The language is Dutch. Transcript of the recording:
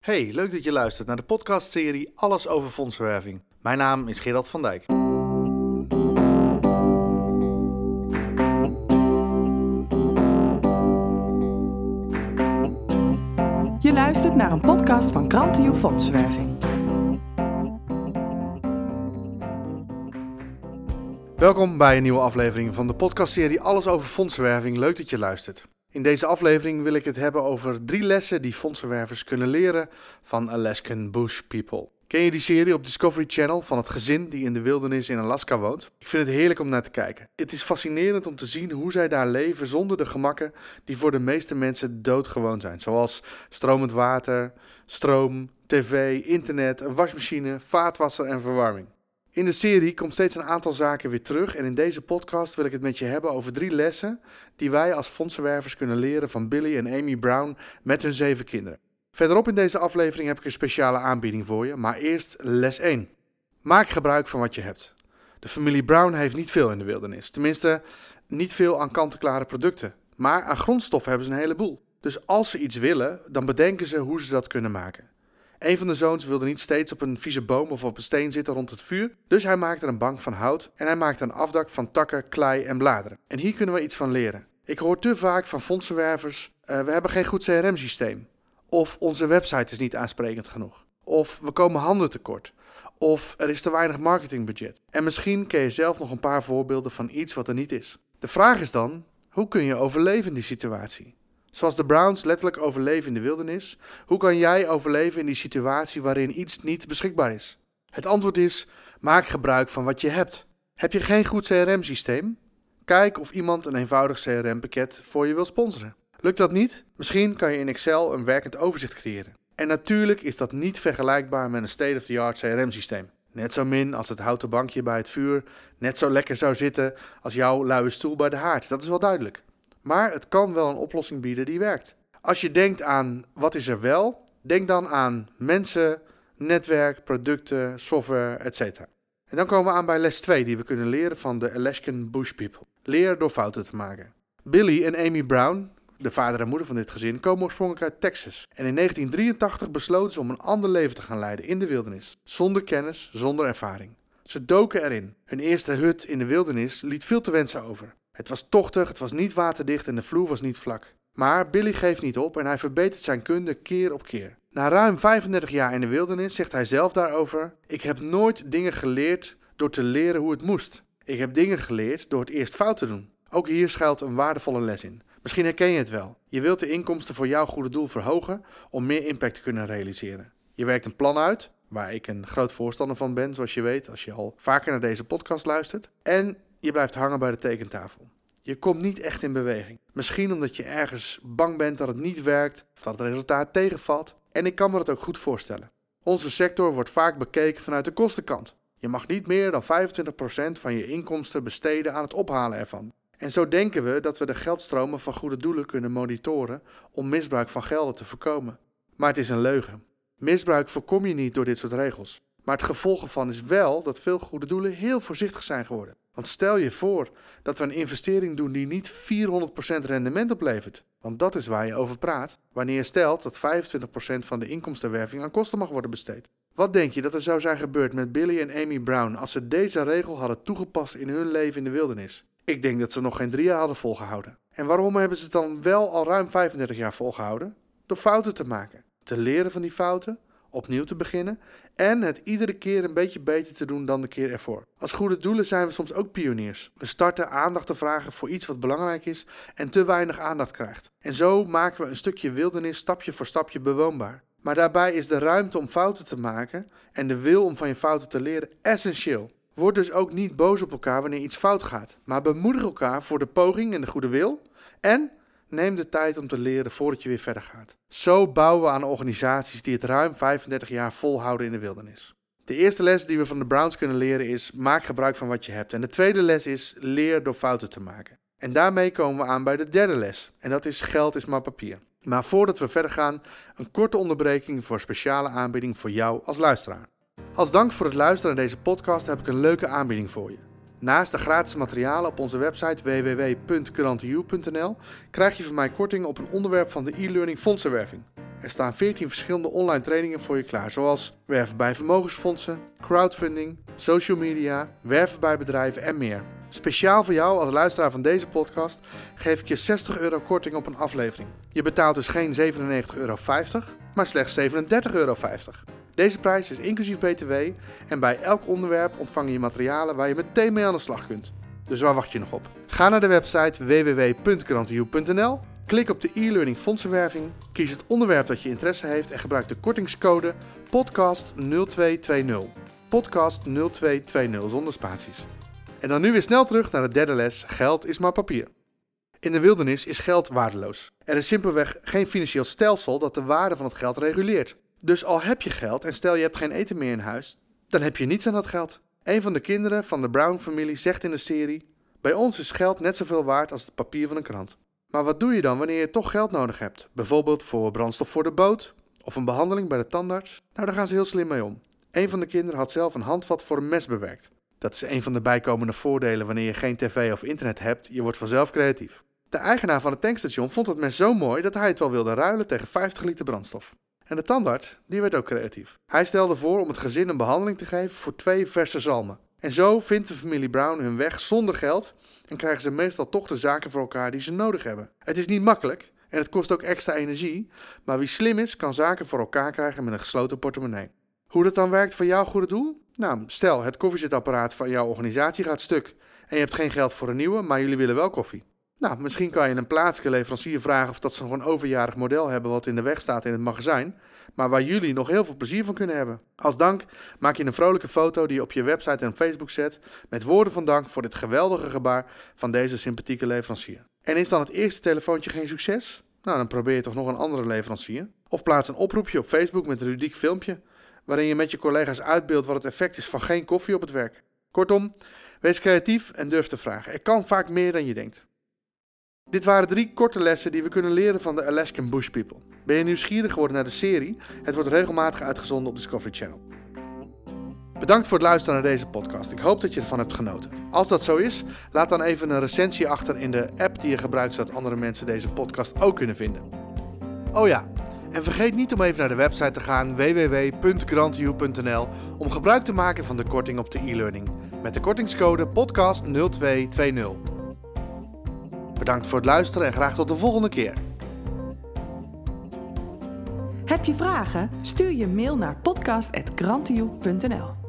Hey, leuk dat je luistert naar de podcastserie Alles over fondsenwerving. Mijn naam is Gerald van Dijk. Je luistert naar een podcast van Krantio Fondsenwerving. Welkom bij een nieuwe aflevering van de podcastserie Alles over fondsenwerving. Leuk dat je luistert. In deze aflevering wil ik het hebben over drie lessen die fondsenwervers kunnen leren van Alaskan Bush People. Ken je die serie op Discovery Channel van het gezin die in de wildernis in Alaska woont? Ik vind het heerlijk om naar te kijken. Het is fascinerend om te zien hoe zij daar leven zonder de gemakken die voor de meeste mensen doodgewoon zijn. Zoals stromend water, stroom, tv, internet, een wasmachine, vaatwasser en verwarming. In de serie komt steeds een aantal zaken weer terug en in deze podcast wil ik het met je hebben over drie lessen die wij als fondsenwervers kunnen leren van Billy en Amy Brown met hun zeven kinderen. Verderop in deze aflevering heb ik een speciale aanbieding voor je, maar eerst les 1. Maak gebruik van wat je hebt. De familie Brown heeft niet veel in de wildernis, tenminste niet veel aan kant-en-klare producten, maar aan grondstoffen hebben ze een heleboel. Dus als ze iets willen, dan bedenken ze hoe ze dat kunnen maken. Een van de zoons wilde niet steeds op een vieze boom of op een steen zitten rond het vuur, dus hij maakte een bank van hout en hij maakte een afdak van takken, klei en bladeren. En hier kunnen we iets van leren. Ik hoor te vaak van fondsenwervers: uh, we hebben geen goed CRM-systeem. Of onze website is niet aansprekend genoeg. Of we komen handen tekort. Of er is te weinig marketingbudget. En misschien ken je zelf nog een paar voorbeelden van iets wat er niet is. De vraag is dan: hoe kun je overleven in die situatie? Zoals de Browns letterlijk overleven in de wildernis, hoe kan jij overleven in die situatie waarin iets niet beschikbaar is? Het antwoord is: maak gebruik van wat je hebt. Heb je geen goed CRM-systeem? Kijk of iemand een eenvoudig CRM-pakket voor je wil sponsoren. Lukt dat niet? Misschien kan je in Excel een werkend overzicht creëren. En natuurlijk is dat niet vergelijkbaar met een state-of-the-art CRM-systeem. Net zo min als het houten bankje bij het vuur net zo lekker zou zitten als jouw luie stoel bij de haard. Dat is wel duidelijk. Maar het kan wel een oplossing bieden die werkt. Als je denkt aan wat is er wel, denk dan aan mensen, netwerk, producten, software, etc. En dan komen we aan bij les 2 die we kunnen leren van de Alaskan Bush People. Leer door fouten te maken. Billy en Amy Brown, de vader en moeder van dit gezin, komen oorspronkelijk uit Texas. En in 1983 besloten ze om een ander leven te gaan leiden in de wildernis. Zonder kennis, zonder ervaring. Ze doken erin. Hun eerste hut in de wildernis liet veel te wensen over. Het was tochtig, het was niet waterdicht en de vloer was niet vlak. Maar Billy geeft niet op en hij verbetert zijn kunde keer op keer. Na ruim 35 jaar in de wildernis zegt hij zelf daarover: Ik heb nooit dingen geleerd door te leren hoe het moest. Ik heb dingen geleerd door het eerst fout te doen. Ook hier schuilt een waardevolle les in. Misschien herken je het wel. Je wilt de inkomsten voor jouw goede doel verhogen om meer impact te kunnen realiseren. Je werkt een plan uit, waar ik een groot voorstander van ben, zoals je weet, als je al vaker naar deze podcast luistert. En je blijft hangen bij de tekentafel. Je komt niet echt in beweging. Misschien omdat je ergens bang bent dat het niet werkt of dat het resultaat tegenvalt. En ik kan me dat ook goed voorstellen. Onze sector wordt vaak bekeken vanuit de kostenkant. Je mag niet meer dan 25% van je inkomsten besteden aan het ophalen ervan. En zo denken we dat we de geldstromen van goede doelen kunnen monitoren om misbruik van gelden te voorkomen. Maar het is een leugen. Misbruik voorkom je niet door dit soort regels. Maar het gevolg ervan is wel dat veel goede doelen heel voorzichtig zijn geworden. Want stel je voor dat we een investering doen die niet 400% rendement oplevert. Want dat is waar je over praat wanneer je stelt dat 25% van de inkomstenwerving aan kosten mag worden besteed. Wat denk je dat er zou zijn gebeurd met Billy en Amy Brown als ze deze regel hadden toegepast in hun leven in de wildernis? Ik denk dat ze nog geen drie jaar hadden volgehouden. En waarom hebben ze het dan wel al ruim 35 jaar volgehouden? Door fouten te maken. Te leren van die fouten opnieuw te beginnen en het iedere keer een beetje beter te doen dan de keer ervoor. Als goede doelen zijn we soms ook pioniers. We starten aandacht te vragen voor iets wat belangrijk is en te weinig aandacht krijgt. En zo maken we een stukje wildernis stapje voor stapje bewoonbaar. Maar daarbij is de ruimte om fouten te maken en de wil om van je fouten te leren essentieel. Word dus ook niet boos op elkaar wanneer iets fout gaat, maar bemoedig elkaar voor de poging en de goede wil en Neem de tijd om te leren voordat je weer verder gaat. Zo bouwen we aan organisaties die het ruim 35 jaar volhouden in de wildernis. De eerste les die we van de Browns kunnen leren is: maak gebruik van wat je hebt. En de tweede les is: leer door fouten te maken. En daarmee komen we aan bij de derde les. En dat is: geld is maar papier. Maar voordat we verder gaan, een korte onderbreking voor een speciale aanbieding voor jou als luisteraar. Als dank voor het luisteren naar deze podcast heb ik een leuke aanbieding voor je. Naast de gratis materialen op onze website www.currenteu.nl krijg je van mij korting op een onderwerp van de e-learning fondsenwerving. Er staan 14 verschillende online trainingen voor je klaar, zoals werven bij vermogensfondsen, crowdfunding, social media, werven bij bedrijven en meer. Speciaal voor jou als luisteraar van deze podcast geef ik je 60 euro korting op een aflevering. Je betaalt dus geen 97,50 euro, maar slechts 37,50 euro. Deze prijs is inclusief BTW en bij elk onderwerp ontvang je materialen waar je meteen mee aan de slag kunt. Dus waar wacht je nog op? Ga naar de website www.grantiu.nl, klik op de e-learning fondsenwerving, kies het onderwerp dat je interesse heeft en gebruik de kortingscode podcast0220. Podcast0220 zonder spaties. En dan nu weer snel terug naar de derde les: geld is maar papier. In de wildernis is geld waardeloos. Er is simpelweg geen financieel stelsel dat de waarde van het geld reguleert. Dus al heb je geld en stel je hebt geen eten meer in huis, dan heb je niets aan dat geld. Een van de kinderen van de Brown-familie zegt in de serie: Bij ons is geld net zoveel waard als het papier van een krant. Maar wat doe je dan wanneer je toch geld nodig hebt? Bijvoorbeeld voor brandstof voor de boot of een behandeling bij de tandarts? Nou, daar gaan ze heel slim mee om. Een van de kinderen had zelf een handvat voor een mes bewerkt. Dat is een van de bijkomende voordelen wanneer je geen tv of internet hebt, je wordt vanzelf creatief. De eigenaar van het tankstation vond het mes zo mooi dat hij het wel wilde ruilen tegen 50 liter brandstof. En de tandarts, die werd ook creatief. Hij stelde voor om het gezin een behandeling te geven voor twee verse zalmen. En zo vindt de familie Brown hun weg zonder geld en krijgen ze meestal toch de zaken voor elkaar die ze nodig hebben. Het is niet makkelijk en het kost ook extra energie, maar wie slim is, kan zaken voor elkaar krijgen met een gesloten portemonnee. Hoe dat dan werkt voor jouw goede doel? Nou, stel het koffiezetapparaat van jouw organisatie gaat stuk en je hebt geen geld voor een nieuwe, maar jullie willen wel koffie. Nou, misschien kan je een plaatselijke leverancier vragen of dat ze nog een overjarig model hebben wat in de weg staat in het magazijn, maar waar jullie nog heel veel plezier van kunnen hebben. Als dank maak je een vrolijke foto die je op je website en Facebook zet met woorden van dank voor dit geweldige gebaar van deze sympathieke leverancier. En is dan het eerste telefoontje geen succes? Nou, dan probeer je toch nog een andere leverancier. Of plaats een oproepje op Facebook met een ludiek filmpje waarin je met je collega's uitbeeldt wat het effect is van geen koffie op het werk. Kortom, wees creatief en durf te vragen. Er kan vaak meer dan je denkt. Dit waren drie korte lessen die we kunnen leren van de Alaskan Bush People. Ben je nieuwsgierig geworden naar de serie? Het wordt regelmatig uitgezonden op Discovery Channel. Bedankt voor het luisteren naar deze podcast. Ik hoop dat je ervan hebt genoten. Als dat zo is, laat dan even een recensie achter in de app die je gebruikt zodat andere mensen deze podcast ook kunnen vinden. Oh ja, en vergeet niet om even naar de website te gaan www.grantiu.nl om gebruik te maken van de korting op de e-learning met de kortingscode podcast0220. Bedankt voor het luisteren en graag tot de volgende keer. Heb je vragen? Stuur je mail naar podcast.grantioe.nl